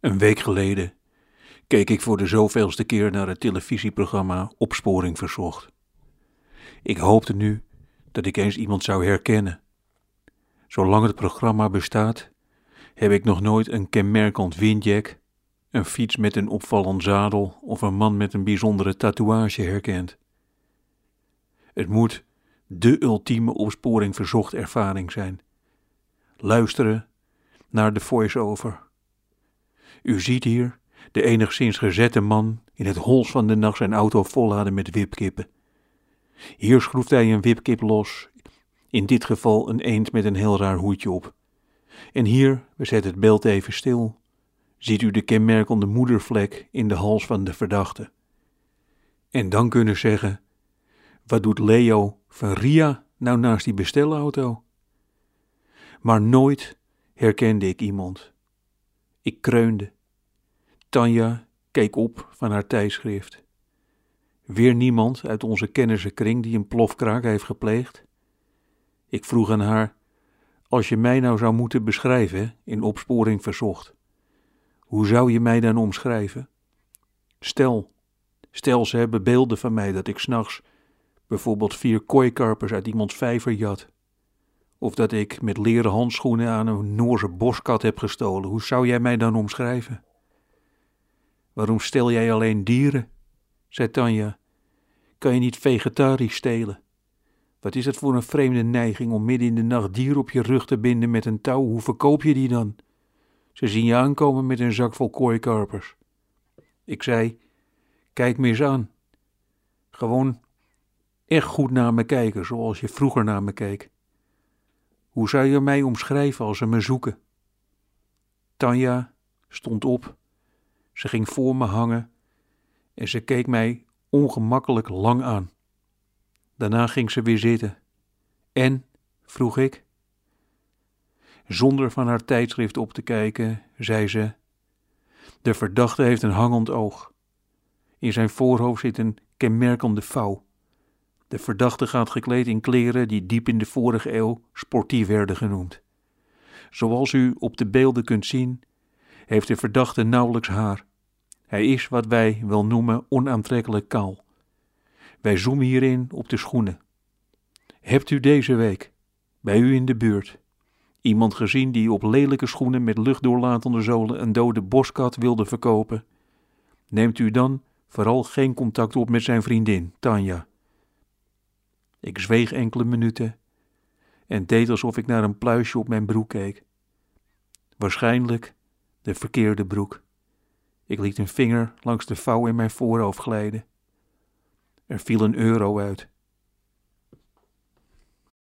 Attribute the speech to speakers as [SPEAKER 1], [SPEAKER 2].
[SPEAKER 1] Een week geleden keek ik voor de zoveelste keer naar het televisieprogramma Opsporing Verzocht. Ik hoopte nu dat ik eens iemand zou herkennen. Zolang het programma bestaat, heb ik nog nooit een kenmerkend windjack, een fiets met een opvallend zadel of een man met een bijzondere tatoeage herkend. Het moet de ultieme opsporing verzocht ervaring zijn. Luisteren naar de voice-over. U ziet hier de enigszins gezette man in het hols van de nacht zijn auto volladen met wipkippen. Hier schroeft hij een wipkip los, in dit geval een eend met een heel raar hoedje op. En hier, we zetten het beeld even stil, ziet u de kenmerkende moedervlek in de hals van de verdachte. En dan kunnen zeggen, wat doet Leo van Ria nou naast die bestelauto? Maar nooit herkende ik iemand. Ik kreunde. Tanja keek op van haar tijdschrift. Weer niemand uit onze kennissenkring die een plofkraak heeft gepleegd. Ik vroeg aan haar: Als je mij nou zou moeten beschrijven, in opsporing verzocht, hoe zou je mij dan omschrijven? Stel, stel ze hebben beelden van mij dat ik s'nachts bijvoorbeeld vier kooikarpers uit iemands vijver jat. Of dat ik met leren handschoenen aan een Noorse boskat heb gestolen. Hoe zou jij mij dan omschrijven? Waarom stel jij alleen dieren? zei Tanja. Kan je niet vegetarisch stelen? Wat is het voor een vreemde neiging om midden in de nacht dier op je rug te binden met een touw? Hoe verkoop je die dan? Ze zien je aankomen met een zak vol kooikarpers. Ik zei: Kijk me eens aan. Gewoon echt goed naar me kijken, zoals je vroeger naar me keek. Hoe zou je mij omschrijven als ze me zoeken? Tanja stond op. Ze ging voor me hangen en ze keek mij ongemakkelijk lang aan. Daarna ging ze weer zitten. En? vroeg ik. Zonder van haar tijdschrift op te kijken, zei ze: De verdachte heeft een hangend oog. In zijn voorhoofd zit een kenmerkende vouw. De verdachte gaat gekleed in kleren die diep in de vorige eeuw sportief werden genoemd. Zoals u op de beelden kunt zien, heeft de verdachte nauwelijks haar. Hij is wat wij wel noemen onaantrekkelijk kaal. Wij zoomen hierin op de schoenen. Hebt u deze week, bij u in de buurt, iemand gezien die op lelijke schoenen met luchtdoorlatende zolen een dode boskat wilde verkopen? Neemt u dan vooral geen contact op met zijn vriendin, Tanja. Ik zweeg enkele minuten en deed alsof ik naar een pluisje op mijn broek keek. Waarschijnlijk de verkeerde broek. Ik liet een vinger langs de vouw in mijn voorhoofd glijden. Er viel een euro uit.